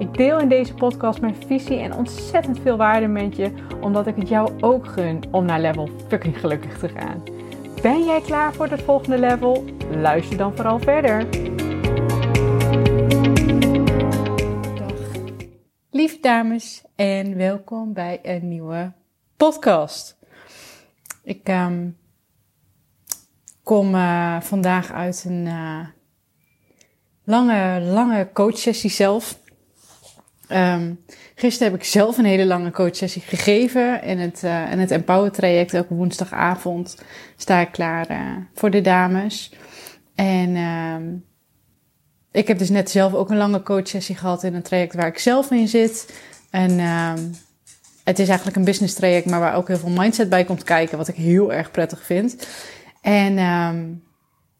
Ik deel in deze podcast mijn visie en ontzettend veel waarde met je, omdat ik het jou ook gun om naar level fucking gelukkig te gaan. Ben jij klaar voor het volgende level? Luister dan vooral verder. Dag, lieve dames, en welkom bij een nieuwe podcast. Ik um, kom uh, vandaag uit een uh, lange, lange coachsessie zelf. Um, gisteren heb ik zelf een hele lange coachsessie gegeven. In het, uh, in het Empower traject, elke woensdagavond, sta ik klaar uh, voor de dames. En um, ik heb dus net zelf ook een lange coachsessie gehad in een traject waar ik zelf in zit. En um, het is eigenlijk een business traject, maar waar ook heel veel mindset bij komt kijken, wat ik heel erg prettig vind. En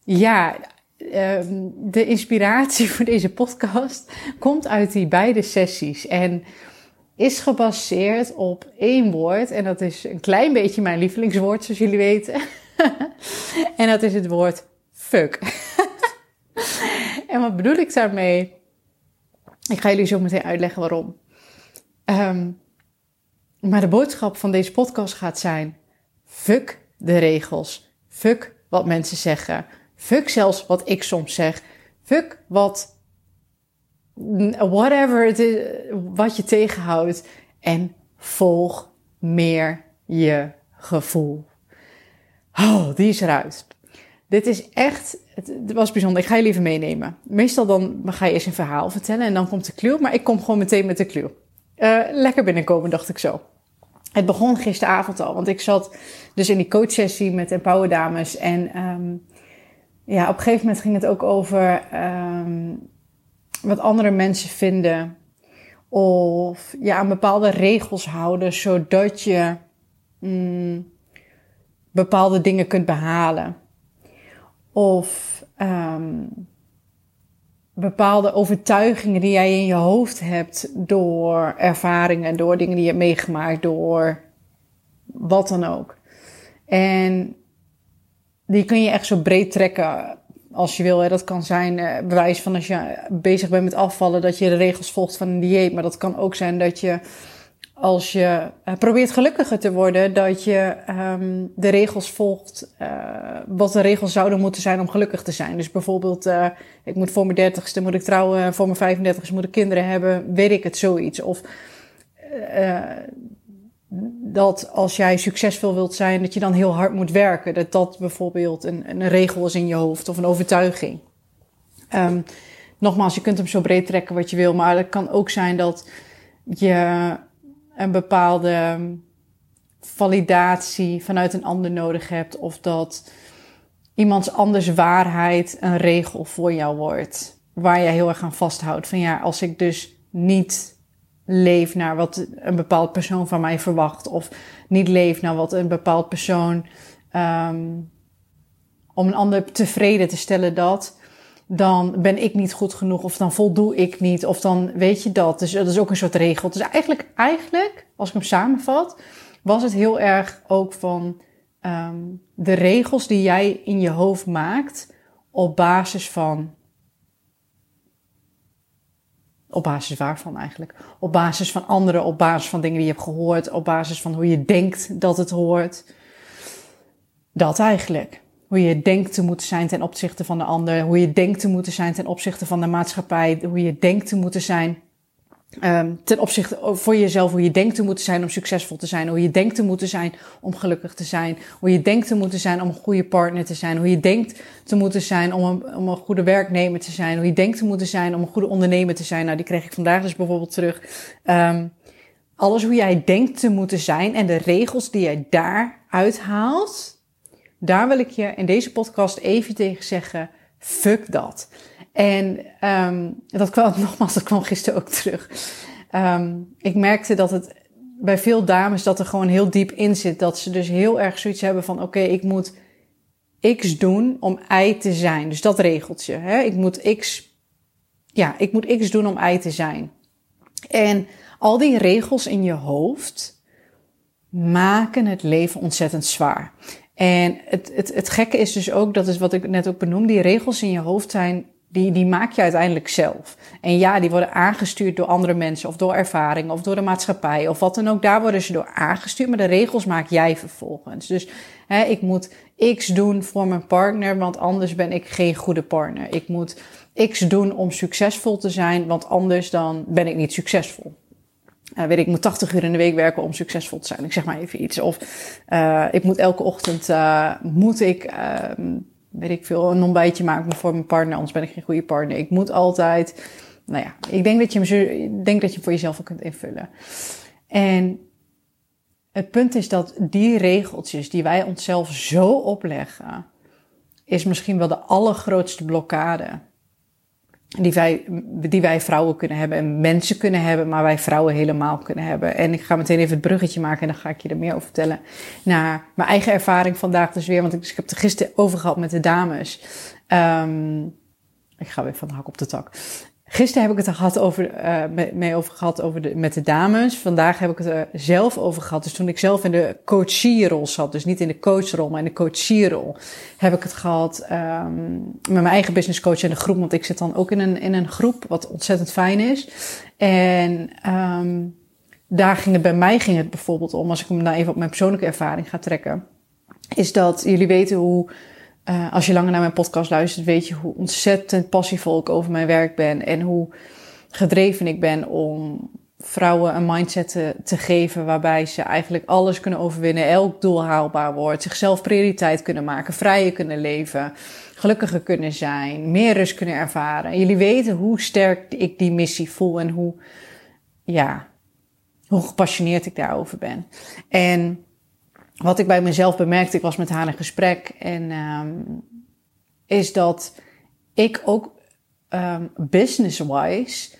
ja, Ehm, de inspiratie voor deze podcast komt uit die beide sessies. En is gebaseerd op één woord. En dat is een klein beetje mijn lievelingswoord, zoals jullie weten. en dat is het woord fuck. en wat bedoel ik daarmee? Ik ga jullie zo meteen uitleggen waarom. Um, maar de boodschap van deze podcast gaat zijn: fuck de regels. Fuck wat mensen zeggen. Fuck zelfs wat ik soms zeg. Fuck wat, whatever het is, wat je tegenhoudt. En volg meer je gevoel. Oh, die is eruit. Dit is echt, het was bijzonder. Ik ga je liever meenemen. Meestal dan ga je eerst een verhaal vertellen en dan komt de clue. Maar ik kom gewoon meteen met de clue. Uh, lekker binnenkomen, dacht ik zo. Het begon gisteravond al, want ik zat dus in die coachsessie met Empower Dames. En um, ja, op een gegeven moment ging het ook over um, wat andere mensen vinden. Of ja, aan bepaalde regels houden, zodat je mm, bepaalde dingen kunt behalen. Of um, bepaalde overtuigingen die jij in je hoofd hebt door ervaringen, door dingen die je hebt meegemaakt, door wat dan ook. En die kun je echt zo breed trekken als je wil. Hè. Dat kan zijn uh, bewijs van als je bezig bent met afvallen, dat je de regels volgt van een dieet. Maar dat kan ook zijn dat je als je uh, probeert gelukkiger te worden, dat je um, de regels volgt, uh, wat de regels zouden moeten zijn om gelukkig te zijn. Dus bijvoorbeeld, ik moet voor mijn dertigste moet ik trouwen, voor mijn 35ste moet ik kinderen hebben, weet ik het, zoiets. Of dat als jij succesvol wilt zijn, dat je dan heel hard moet werken. Dat dat bijvoorbeeld een, een regel is in je hoofd of een overtuiging. Um, nogmaals, je kunt hem zo breed trekken wat je wil, maar het kan ook zijn dat je een bepaalde validatie vanuit een ander nodig hebt of dat iemands anders waarheid een regel voor jou wordt. Waar je heel erg aan vasthoudt. Van ja, als ik dus niet leef naar wat een bepaald persoon van mij verwacht. Of niet leef naar wat een bepaald persoon. Um, om een ander tevreden te stellen dat. Dan ben ik niet goed genoeg. Of dan voldoe ik niet. Of dan weet je dat. Dus dat is ook een soort regel. Dus eigenlijk, eigenlijk als ik hem samenvat. Was het heel erg ook van um, de regels die jij in je hoofd maakt. Op basis van op basis waarvan eigenlijk? Op basis van anderen, op basis van dingen die je hebt gehoord, op basis van hoe je denkt dat het hoort. Dat eigenlijk. Hoe je denkt te moeten zijn ten opzichte van de ander, hoe je denkt te moeten zijn ten opzichte van de maatschappij, hoe je denkt te moeten zijn Um, ten opzichte voor jezelf, hoe je denkt te moeten zijn om succesvol te zijn, hoe je denkt te moeten zijn om gelukkig te zijn, hoe je denkt te moeten zijn om een goede partner te zijn, hoe je denkt te moeten zijn om een, om een goede werknemer te zijn, hoe je denkt te moeten zijn om een goede ondernemer te zijn. Nou, die kreeg ik vandaag dus bijvoorbeeld terug. Um, alles hoe jij denkt te moeten zijn en de regels die jij daar uithaalt, daar wil ik je in deze podcast even tegen zeggen, fuck dat. En um, dat kwam nogmaals, dat kwam gisteren ook terug. Um, ik merkte dat het bij veel dames dat er gewoon heel diep in zit. Dat ze dus heel erg zoiets hebben van: oké, ik moet X doen om Y te zijn. Dus dat regeltje. Hè? Ik moet X. Ja, ik moet X doen om Y te zijn. En al die regels in je hoofd maken het leven ontzettend zwaar. En het, het, het gekke is dus ook, dat is wat ik net ook benoemde, die regels in je hoofd zijn die, die maak je uiteindelijk zelf. En ja, die worden aangestuurd door andere mensen of door ervaring of door de maatschappij of wat dan ook. Daar worden ze door aangestuurd, maar de regels maak jij vervolgens. Dus hè, ik moet X doen voor mijn partner, want anders ben ik geen goede partner. Ik moet X doen om succesvol te zijn, want anders dan ben ik niet succesvol. Uh, weet ik, ik moet 80 uur in de week werken om succesvol te zijn. Ik zeg maar even iets. Of uh, ik moet elke ochtend, uh, moet ik, ehm, weet ik veel, een ontbijtje maken voor mijn partner, anders ben ik geen goede partner. Ik moet altijd, nou ja, ik denk dat je hem, denk dat je voor jezelf ook kunt invullen. En het punt is dat die regeltjes die wij onszelf zo opleggen, is misschien wel de allergrootste blokkade die wij, die wij vrouwen kunnen hebben en mensen kunnen hebben, maar wij vrouwen helemaal kunnen hebben. En ik ga meteen even het bruggetje maken en dan ga ik je er meer over vertellen. Naar mijn eigen ervaring vandaag dus weer, want ik, dus ik heb het gisteren over gehad met de dames. Um, ik ga weer van de hak op de tak. Gisteren heb ik het er gehad over, uh, mee over gehad over de, met de dames. Vandaag heb ik het er zelf over gehad. Dus toen ik zelf in de coachierrol zat, dus niet in de coachrol, maar in de coachierrol, heb ik het gehad um, met mijn eigen business coach in de groep. Want ik zit dan ook in een, in een groep, wat ontzettend fijn is. En um, daar ging het bij mij ging het bijvoorbeeld om, als ik hem nou even op mijn persoonlijke ervaring ga trekken, is dat jullie weten hoe uh, als je langer naar mijn podcast luistert, weet je hoe ontzettend passievol ik over mijn werk ben. En hoe gedreven ik ben om vrouwen een mindset te, geven waarbij ze eigenlijk alles kunnen overwinnen, elk doel haalbaar wordt, zichzelf prioriteit kunnen maken, vrijer kunnen leven, gelukkiger kunnen zijn, meer rust kunnen ervaren. En jullie weten hoe sterk ik die missie voel en hoe, ja, hoe gepassioneerd ik daarover ben. En wat ik bij mezelf bemerkte, ik was met haar in gesprek en um, is dat ik ook um, business-wise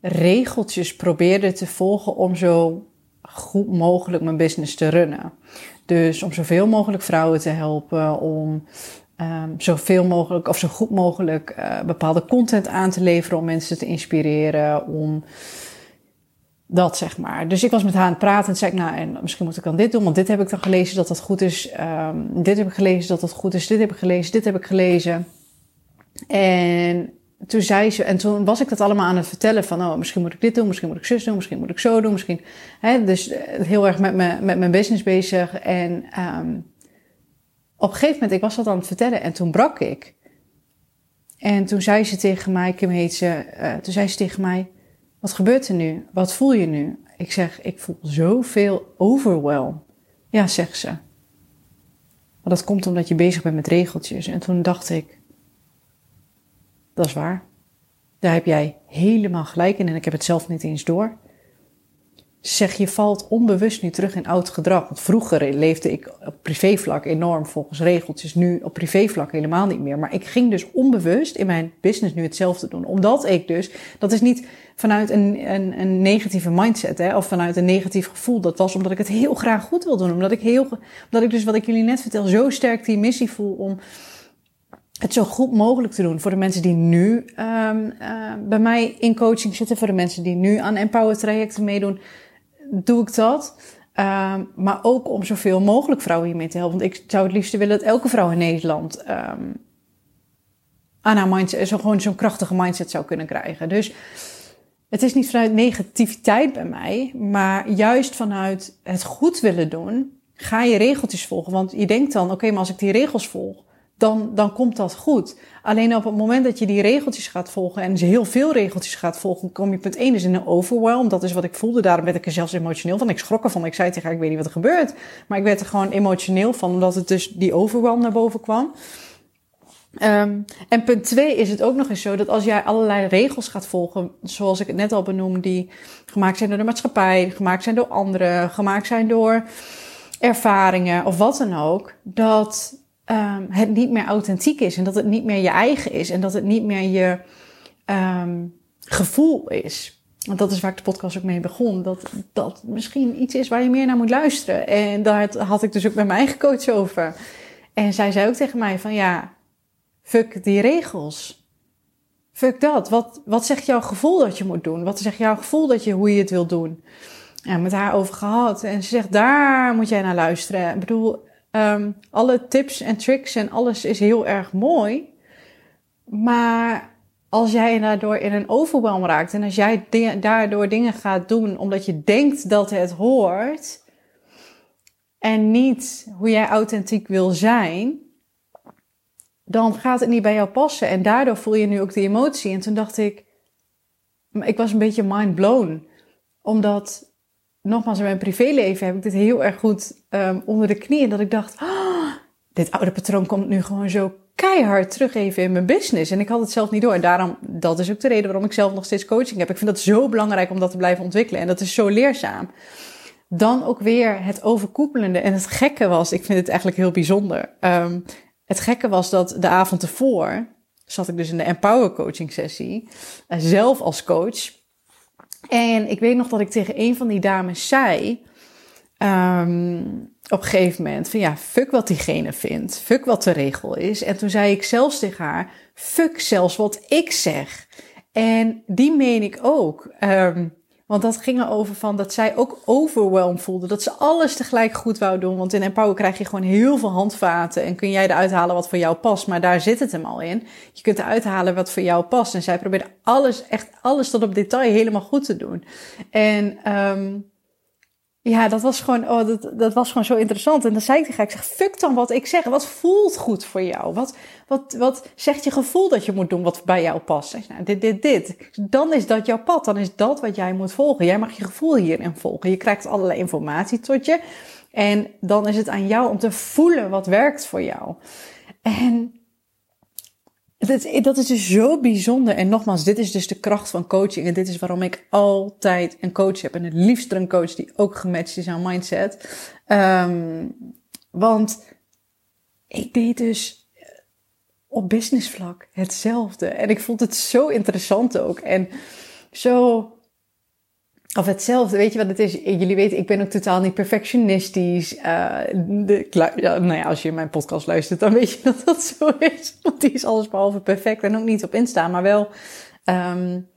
regeltjes probeerde te volgen om zo goed mogelijk mijn business te runnen. Dus om zoveel mogelijk vrouwen te helpen, om um, zoveel mogelijk of zo goed mogelijk uh, bepaalde content aan te leveren om mensen te inspireren, om dat zeg maar. Dus ik was met haar aan het praten en zei ik, nou, en misschien moet ik dan dit doen, want dit heb ik dan gelezen dat dat goed is. Um, dit heb ik gelezen dat dat goed is. Dit heb ik gelezen, dit heb ik gelezen. En toen zei ze, en toen was ik dat allemaal aan het vertellen van, oh, misschien moet ik dit doen, misschien moet ik zus doen, misschien moet ik zo doen, misschien, hè, dus eh, heel erg met, me, met mijn business bezig. En um, op een gegeven moment, ik was dat aan het vertellen en toen brak ik. En toen zei ze tegen mij, Kim heet ze, uh, toen zei ze tegen mij, wat gebeurt er nu? Wat voel je nu? Ik zeg, ik voel zoveel overwhelm. Ja, zegt ze. Maar dat komt omdat je bezig bent met regeltjes. En toen dacht ik, dat is waar. Daar heb jij helemaal gelijk in en ik heb het zelf niet eens door. Zeg, je valt onbewust nu terug in oud gedrag. Want vroeger leefde ik op privévlak enorm volgens regeltjes. Nu op privévlak helemaal niet meer. Maar ik ging dus onbewust in mijn business nu hetzelfde doen. Omdat ik dus, dat is niet vanuit een, een, een negatieve mindset hè, of vanuit een negatief gevoel. Dat was omdat ik het heel graag goed wil doen. Omdat ik, heel, omdat ik dus wat ik jullie net vertel, zo sterk die missie voel om het zo goed mogelijk te doen voor de mensen die nu um, bij mij in coaching zitten, voor de mensen die nu aan Empower trajecten meedoen doe ik dat. Um, maar ook om zoveel mogelijk vrouwen hiermee te helpen. Want ik zou het liefst willen dat elke vrouw in Nederland um, aan haar mindset, gewoon zo'n krachtige mindset zou kunnen krijgen. Dus het is niet vanuit negativiteit bij mij, maar juist vanuit het goed willen doen, ga je regeltjes volgen. Want je denkt dan, oké, maar als ik die regels volg, dan, dan komt dat goed. Alleen op het moment dat je die regeltjes gaat volgen en heel veel regeltjes gaat volgen, kom je punt 1 is in een overwhelm. Dat is wat ik voelde. Daarom werd ik er zelfs emotioneel van. Ik schrok ervan. Ik zei tegen haar, ik weet niet wat er gebeurt. Maar ik werd er gewoon emotioneel van, omdat het dus die overwhelm naar boven kwam. Um, en punt 2 is het ook nog eens zo dat als jij allerlei regels gaat volgen, zoals ik het net al benoemde, die gemaakt zijn door de maatschappij, gemaakt zijn door anderen, gemaakt zijn door ervaringen of wat dan ook, dat um, het niet meer authentiek is en dat het niet meer je eigen is en dat het niet meer je um, gevoel is. want dat is waar ik de podcast ook mee begon, dat dat misschien iets is waar je meer naar moet luisteren. En daar had ik dus ook met mijn eigen coach over. En zij zei ook tegen mij van ja, fuck die regels. Fuck dat. Wat, wat zegt jouw gevoel dat je moet doen? Wat zegt jouw gevoel dat je, hoe je het wil doen? Ja, met haar over gehad. En ze zegt, daar moet jij naar luisteren. Ik bedoel, um, alle tips en tricks en alles is heel erg mooi. Maar als jij daardoor in een overwhelm raakt en als jij daardoor dingen gaat doen omdat je denkt dat het hoort en niet hoe jij authentiek wil zijn, dan gaat het niet bij jou passen. En daardoor voel je nu ook die emotie. En toen dacht ik, ik was een beetje mind blown. Omdat, nogmaals, in mijn privéleven heb ik dit heel erg goed um, onder de knie. Dat ik dacht, oh, dit oude patroon komt nu gewoon zo keihard terug even in mijn business. En ik had het zelf niet door. En daarom, dat is ook de reden waarom ik zelf nog steeds coaching heb. Ik vind dat zo belangrijk om dat te blijven ontwikkelen. En dat is zo leerzaam. Dan ook weer het overkoepelende. En het gekke was, ik vind het eigenlijk heel bijzonder. Um, het gekke was dat de avond ervoor zat ik dus in de Empower Coaching sessie, uh, zelf als coach. En ik weet nog dat ik tegen een van die dames zei, um, op een gegeven moment, van ja, fuck wat diegene vindt, fuck wat de regel is. En toen zei ik zelfs tegen haar, fuck zelfs wat ik zeg. En die meen ik ook. Um, want dat ging erover van dat zij ook overwhelmed voelde. Dat ze alles tegelijk goed wou doen. Want in Empower krijg je gewoon heel veel handvaten. En kun jij eruit halen wat voor jou past. Maar daar zit het hem al in. Je kunt eruit halen wat voor jou past. En zij probeerde alles, echt alles tot op detail helemaal goed te doen. En um, ja, dat was gewoon, oh, dat, dat was gewoon zo interessant. En dan zei ik tegen haar, ik zeg, fuck dan wat ik zeg. Wat voelt goed voor jou? Wat, wat, wat zegt je gevoel dat je moet doen wat bij jou past? Zeg, nou, dit, dit, dit. Dan is dat jouw pad. Dan is dat wat jij moet volgen. Jij mag je gevoel hierin volgen. Je krijgt allerlei informatie tot je. En dan is het aan jou om te voelen wat werkt voor jou. En dat, dat is dus zo bijzonder. En nogmaals, dit is dus de kracht van coaching. En dit is waarom ik altijd een coach heb. En het liefst een coach die ook gematcht is aan mindset. Um, want ik deed dus op businessvlak hetzelfde. En ik vond het zo interessant ook. En zo of hetzelfde, weet je wat het is? Jullie weten, ik ben ook totaal niet perfectionistisch. Uh, de, ja, nou ja, als je mijn podcast luistert, dan weet je dat dat zo is. Want die is alles behalve perfect en ook niet op Insta, maar wel um,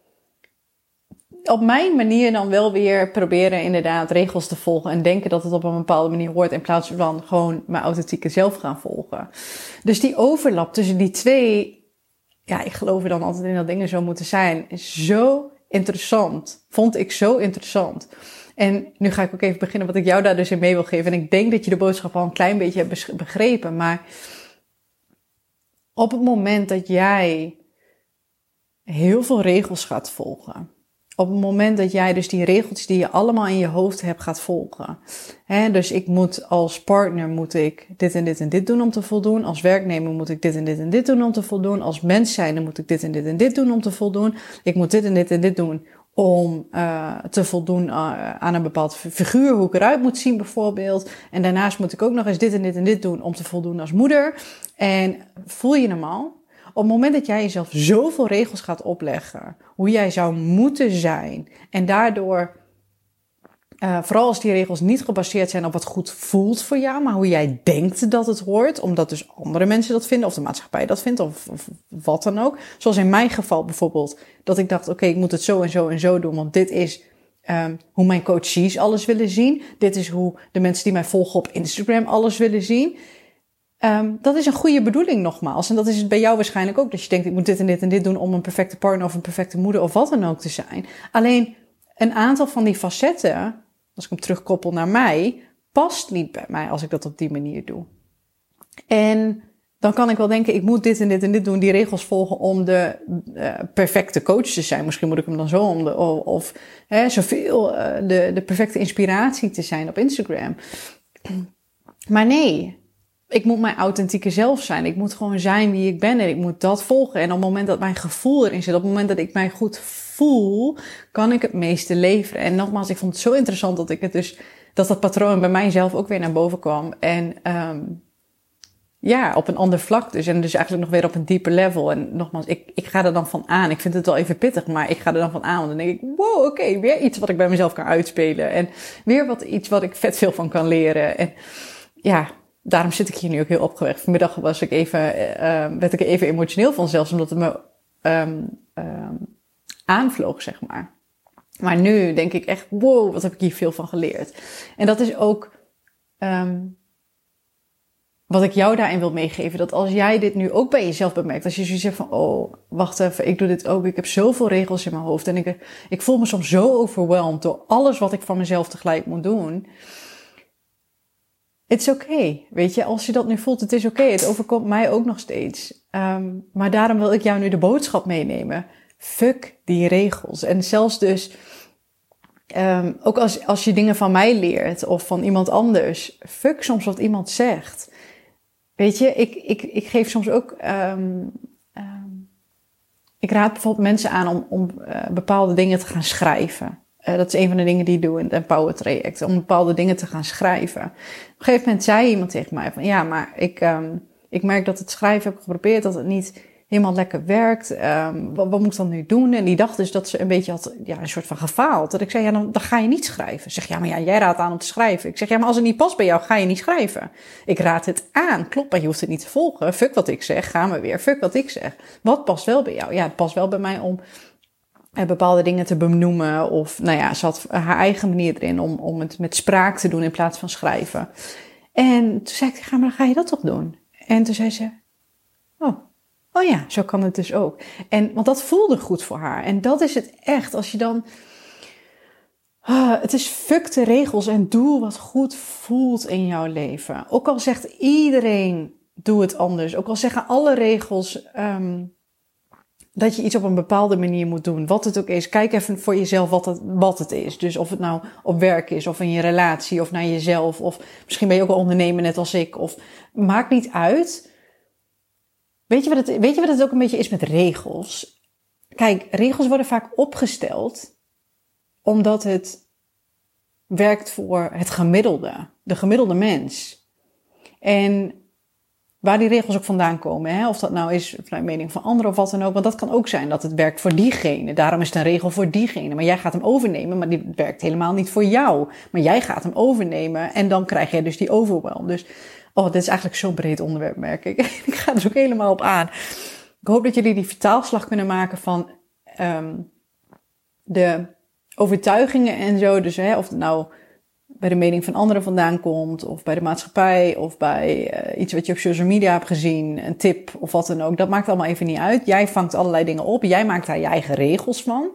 op mijn manier dan wel weer proberen inderdaad regels te volgen en denken dat het op een bepaalde manier hoort in plaats van gewoon mijn authentieke zelf gaan volgen. Dus die overlap tussen die twee, ja, ik geloof er dan altijd in dat dingen zo moeten zijn, is zo interessant. Vond ik zo interessant. En nu ga ik ook even beginnen wat ik jou daar dus in mee wil geven. En ik denk dat je de boodschap al een klein beetje hebt begrepen. Maar op het moment dat jij heel veel regels gaat volgen. Op het moment dat jij dus die regels die je allemaal in je hoofd hebt gaat volgen. Hè, dus ik moet als partner moet ik dit en dit en dit doen om te voldoen. Als werknemer moet ik dit en dit en dit doen om te voldoen. Als mens zijnde moet ik dit en dit en dit doen om te voldoen. Ik moet dit en dit en dit doen om uh, te voldoen uh, aan een bepaald figuur, hoe ik eruit moet zien bijvoorbeeld. En daarnaast moet ik ook nog eens dit en dit en dit doen om te voldoen als moeder. En voel je hem al? Op het moment dat jij jezelf zoveel regels gaat opleggen, hoe jij zou moeten zijn, en daardoor, uh, vooral als die regels niet gebaseerd zijn op wat goed voelt voor jou, maar hoe jij denkt dat het hoort, omdat dus andere mensen dat vinden, of de maatschappij dat vindt, of, wat dan ook. Zoals in mijn geval bijvoorbeeld, dat ik dacht, oké, ik moet het zo en zo en zo doen, want dit is um, hoe mijn coaches alles willen zien. Dit is hoe de mensen die mij volgen op Instagram alles willen zien. Um, dat is een goede bedoeling nogmaals. En dat is het bij jou waarschijnlijk ook. Dat je denkt, ik moet dit en dit en dit doen om een perfecte partner of een perfecte moeder of wat dan ook te zijn. Alleen een aantal van die facetten, als ik hem terugkoppel naar mij, past niet bij mij als ik dat op die manier doe. En dan kan ik wel denken, ik moet dit en dit en dit doen, die regels volgen om de uh, perfecte coach te zijn. Misschien moet ik hem dan zo om de, of, hè, zoveel uh, de, de perfecte inspiratie te zijn op Instagram. Maar nee, ik moet mijn authentieke zelf zijn. Ik moet gewoon zijn wie ik ben en ik moet dat volgen. En op het moment dat mijn gevoel erin zit, op het moment dat ik mij goed voel, kan ik het meeste leveren. En nogmaals, ik vond het zo interessant dat ik het dus, dat dat patroon bij mijzelf ook weer naar boven kwam. En um, ja, op een ander vlak dus. En dus eigenlijk nog weer op een dieper level. En nogmaals, ik, ik ga er dan van aan. Ik vind het wel even pittig, maar ik ga er dan van aan. Want dan denk ik, wow, oké, weer iets wat ik bij mezelf kan uitspelen. En weer wat, iets wat ik vet veel van kan leren. En ja, daarom zit ik hier nu ook heel opgewekt. Vanmiddag was ik even, uh, werd ik even emotioneel van zelfs, omdat het me um, aanvloog, zeg maar. Maar nu denk ik echt, wow, wat heb ik hier veel van geleerd. En dat is ook wat ik jou daarin wil meegeven. Dat als jij dit nu ook bij jezelf bemerkt. Als je zoiets zegt van, oh, wacht even, ik doe dit ook. Ik heb zoveel regels in mijn hoofd. En ik, ik voel me soms zo overweldigd door alles wat ik van mezelf tegelijk moet doen. Oké, okay, weet je. Als je dat nu voelt, het is oké. Het overkomt mij ook nog steeds. Um, maar daarom wil ik jou nu de boodschap meenemen. Fuck die regels. En zelfs dus... Um, ook als, als je dingen van mij leert of van iemand anders, fuck soms wat iemand zegt. Weet je, ik, ik, ik geef soms ook. Um, ik raad bijvoorbeeld mensen aan om, om uh, bepaalde dingen te gaan schrijven. Uh, dat is een van de dingen die ik doe in het Empower traject. Om bepaalde dingen te gaan schrijven. Op een gegeven moment zei iemand tegen mij van ja, maar ik, um, ik merk dat het schrijven heb geprobeerd, dat het niet helemaal lekker werkt. Um, wat, moet ik dan nu doen? En die dacht dus dat ze een beetje had, ja, een soort van gefaald. Dat ik zei, ja, dan, dan ga je niet schrijven. Zeg, ja, maar ja, jij raadt aan om te schrijven. Ik zeg, ja, maar als het niet past bij jou, ga je niet schrijven. Ik raad het aan. Klopt, maar je hoeft het niet te volgen. Fuck wat ik zeg, gaan we weer. Fuck wat ik zeg. Wat past wel bij jou? Ja, het past wel bij mij om eh, bepaalde dingen te benoemen. Of, nou ja, ze had haar eigen manier erin om, om het met spraak te doen in plaats van schrijven. En toen zei ik, ga maar, dan ga je dat toch doen? En toen zei ze, oh, Oh ja, zo kan het dus ook. En, want dat voelde goed voor haar. En dat is het echt. Als je dan. Uh, het is fuck de regels en doe wat goed voelt in jouw leven. Ook al zegt iedereen, doe het anders. Ook al zeggen alle regels um, dat je iets op een bepaalde manier moet doen. Wat het ook is. Kijk even voor jezelf wat het, wat het is. Dus of het nou op werk is, of in je relatie, of naar jezelf. Of misschien ben je ook een ondernemer net als ik. Of maakt niet uit. Weet je, wat het, weet je wat het ook een beetje is met regels? Kijk, regels worden vaak opgesteld omdat het werkt voor het gemiddelde, de gemiddelde mens. En waar die regels ook vandaan komen, hè? of dat nou is vanuit mening van anderen of wat dan ook, want dat kan ook zijn dat het werkt voor diegene. Daarom is het een regel voor diegene. Maar jij gaat hem overnemen, maar die werkt helemaal niet voor jou. Maar jij gaat hem overnemen en dan krijg je dus die overwhelm. Dus Oh, dit is eigenlijk zo'n breed onderwerp, merk ik. ik ga er ook helemaal op aan. Ik hoop dat jullie die vertaalslag kunnen maken van um, de overtuigingen en zo. Dus hè, of nou bij de mening van anderen vandaan komt, of bij de maatschappij, of bij uh, iets wat je op social media hebt gezien, een tip of wat dan ook. Dat maakt allemaal even niet uit. Jij vangt allerlei dingen op. Jij maakt daar je eigen regels van.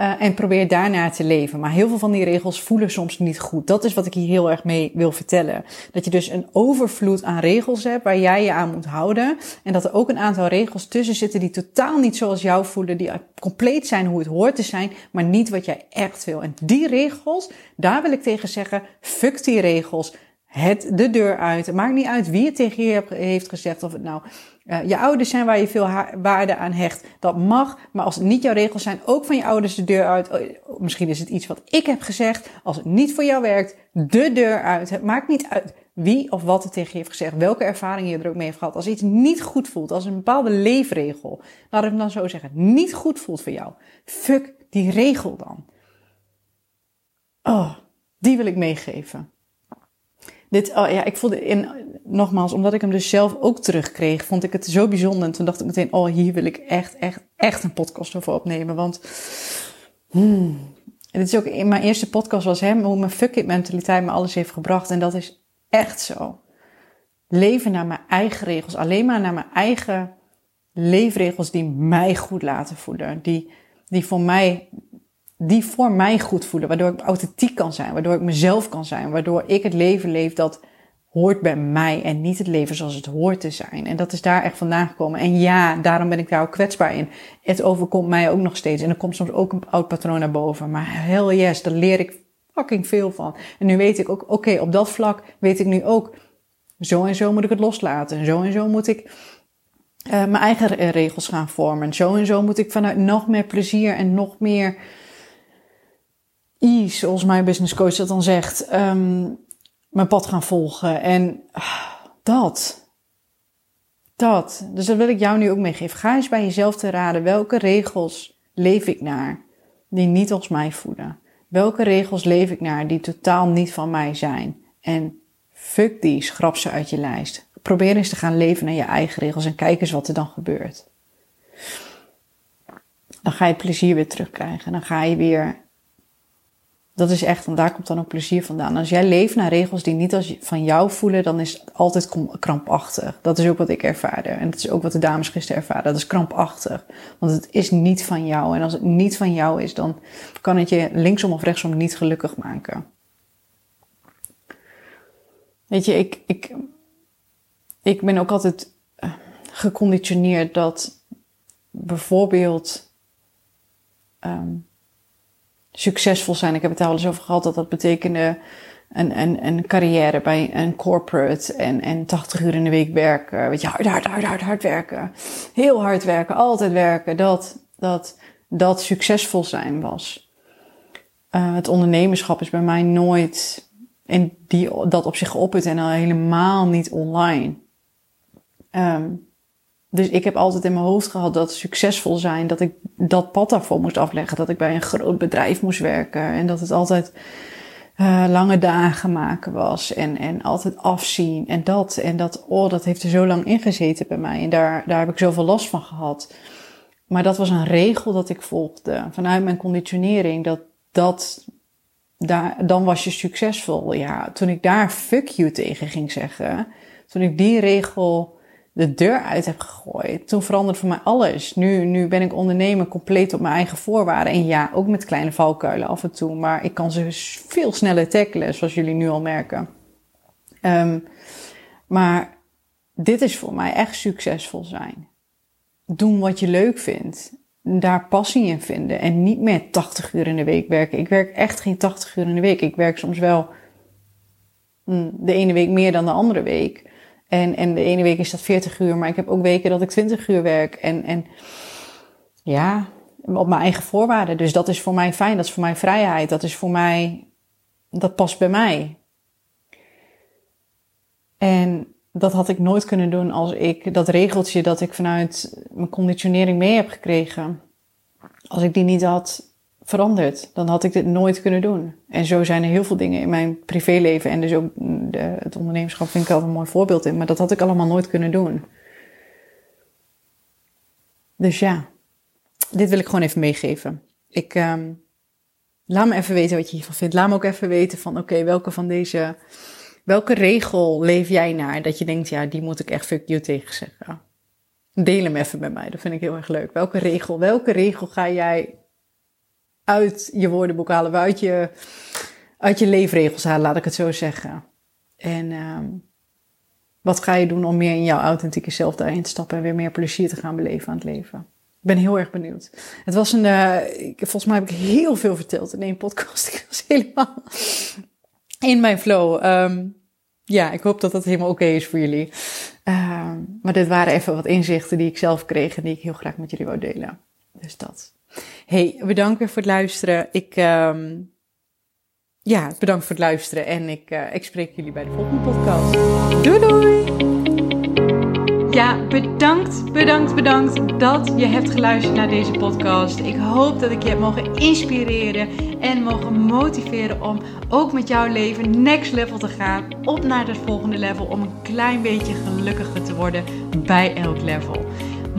Uh, en probeer daarna te leven. Maar heel veel van die regels voelen soms niet goed. Dat is wat ik hier heel erg mee wil vertellen. Dat je dus een overvloed aan regels hebt waar jij je aan moet houden. En dat er ook een aantal regels tussen zitten die totaal niet zoals jou voelen. Die compleet zijn hoe het hoort te zijn, maar niet wat jij echt wil. En die regels, daar wil ik tegen zeggen, fuck die regels het de deur uit. Het maakt niet uit wie het tegen je heeft gezegd. Of het nou uh, je ouders zijn waar je veel waarde aan hecht. Dat mag. Maar als het niet jouw regels zijn, ook van je ouders de deur uit. Oh, misschien is het iets wat ik heb gezegd. Als het niet voor jou werkt, de deur uit. Het maakt niet uit wie of wat het tegen je heeft gezegd. Welke ervaring je er ook mee heeft gehad. Als iets niet goed voelt. Als een bepaalde leefregel. Laat ik dan zo zeggen. Niet goed voelt voor jou. Fuck die regel dan. Oh, die wil ik meegeven. Dit, oh ja, ik voelde in, nogmaals, omdat ik hem dus zelf ook terugkreeg, vond ik het zo bijzonder. En toen dacht ik meteen, oh, hier wil ik echt, echt, echt een podcast over opnemen. Want, hmm, dit is ook, in mijn eerste podcast was hem, hoe mijn fuck it mentaliteit me alles heeft gebracht. En dat is echt zo. Leven naar mijn eigen regels. Alleen maar naar mijn eigen leefregels die mij goed laten voelen. Die, die voor mij die voor mij goed voelen. Waardoor ik authentiek kan zijn. Waardoor ik mezelf kan zijn. Waardoor ik het leven leef dat hoort bij mij. En niet het leven zoals het hoort te zijn. En dat is daar echt vandaan gekomen. En ja, daarom ben ik daar ook kwetsbaar in. Het overkomt mij ook nog steeds. En er komt soms ook een oud patroon naar boven. Maar hell yes, daar leer ik fucking veel van. En nu weet ik ook, oké, op dat vlak weet ik nu ook. Zo en zo moet ik het loslaten. En zo en zo moet ik uh, mijn eigen regels gaan vormen. Zo en zo moet ik vanuit nog meer plezier en nog meer ease, zoals mijn business coach dat dan zegt, um, mijn pad gaan volgen. En uh, dat. Dat. Dus dat wil ik jou nu ook meegeven. Ga eens bij jezelf te raden. Welke regels leef ik naar die niet als mij voelen? Welke regels leef ik naar die totaal niet van mij zijn? En fuck die, schrap ze uit je lijst. Probeer eens te gaan leven naar je eigen regels en kijk eens wat er dan gebeurt. Dan ga je plezier weer terugkrijgen. Dan ga je weer dat is echt, want daar komt dan ook plezier vandaan. Als jij leeft naar regels die niet als van jou voelen, dan is het altijd krampachtig. Dat is ook wat ik ervaarde. En dat is ook wat de dames gisteren ervaren. Dat is krampachtig. Want het is niet van jou. En als het niet van jou is, dan kan het je linksom of rechtsom niet gelukkig maken. Weet je, ik, ik, ik ben ook altijd eh, geconditioneerd dat bijvoorbeeld. Um, succesvol zijn. Ik heb het al eens over gehad dat dat betekende een, een, een carrière bij een corporate en, en 80 uur in de week werken. Weet je, hard, hard, hard, hard, hard werken. Heel hard werken, altijd werken. Dat, dat, dat succesvol zijn was. Uh, het ondernemerschap is bij mij nooit in die, dat op zich geopperd en al helemaal niet online. Um, dus ik heb altijd in mijn hoofd gehad dat succesvol zijn, dat ik dat pad daarvoor moest afleggen. Dat ik bij een groot bedrijf moest werken. En dat het altijd uh, lange dagen maken was. En, en altijd afzien. En dat. En dat, oh, dat heeft er zo lang ingezeten bij mij. En daar, daar heb ik zoveel last van gehad. Maar dat was een regel dat ik volgde. Vanuit mijn conditionering. Dat, dat, daar, dan was je succesvol. Ja, toen ik daar fuck you tegen ging zeggen. Toen ik die regel de deur uit heb gegooid. Toen veranderde voor mij alles. Nu, nu ben ik ondernemer compleet op mijn eigen voorwaarden. En ja, ook met kleine valkuilen af en toe. Maar ik kan ze veel sneller tackelen, zoals jullie nu al merken. Um, maar dit is voor mij echt succesvol zijn. Doen wat je leuk vindt. Daar passie in vinden. En niet meer 80 uur in de week werken. Ik werk echt geen 80 uur in de week. Ik werk soms wel hm, de ene week meer dan de andere week. En, en de ene week is dat 40 uur, maar ik heb ook weken dat ik 20 uur werk. En, en ja, op mijn eigen voorwaarden. Dus dat is voor mij fijn, dat is voor mij vrijheid, dat is voor mij, dat past bij mij. En dat had ik nooit kunnen doen als ik dat regeltje dat ik vanuit mijn conditionering mee heb gekregen, als ik die niet had veranderd. Dan had ik dit nooit kunnen doen. En zo zijn er heel veel dingen in mijn privéleven en dus ook de, het ondernemerschap vind ik wel een mooi voorbeeld in. Maar dat had ik allemaal nooit kunnen doen. Dus ja, dit wil ik gewoon even meegeven. Ik um, laat me even weten wat je hiervan vindt. Laat me ook even weten van oké, welke van deze, welke regel leef jij naar dat je denkt ja, die moet ik echt fuck you tegen zeggen. Deel hem even met mij, dat vind ik heel erg leuk. Welke regel, welke regel ga jij uit je woordenboek halen, uit je, uit je leefregels halen, laat ik het zo zeggen. En um, wat ga je doen om meer in jouw authentieke zelf daarin te stappen en weer meer plezier te gaan beleven aan het leven? Ik ben heel erg benieuwd. Het was een, uh, volgens mij heb ik heel veel verteld in één podcast. Ik was helemaal in mijn flow. Um, ja, ik hoop dat dat helemaal oké is voor jullie. Um, maar dit waren even wat inzichten die ik zelf kreeg en die ik heel graag met jullie wou delen. Dus dat. Hey, bedankt weer voor het luisteren. Ik, um, ja, bedankt voor het luisteren en ik, uh, ik spreek jullie bij de volgende podcast. Doei doei! Ja, bedankt, bedankt, bedankt dat je hebt geluisterd naar deze podcast. Ik hoop dat ik je heb mogen inspireren en mogen motiveren om ook met jouw leven next level te gaan. Op naar het volgende level om een klein beetje gelukkiger te worden bij elk level.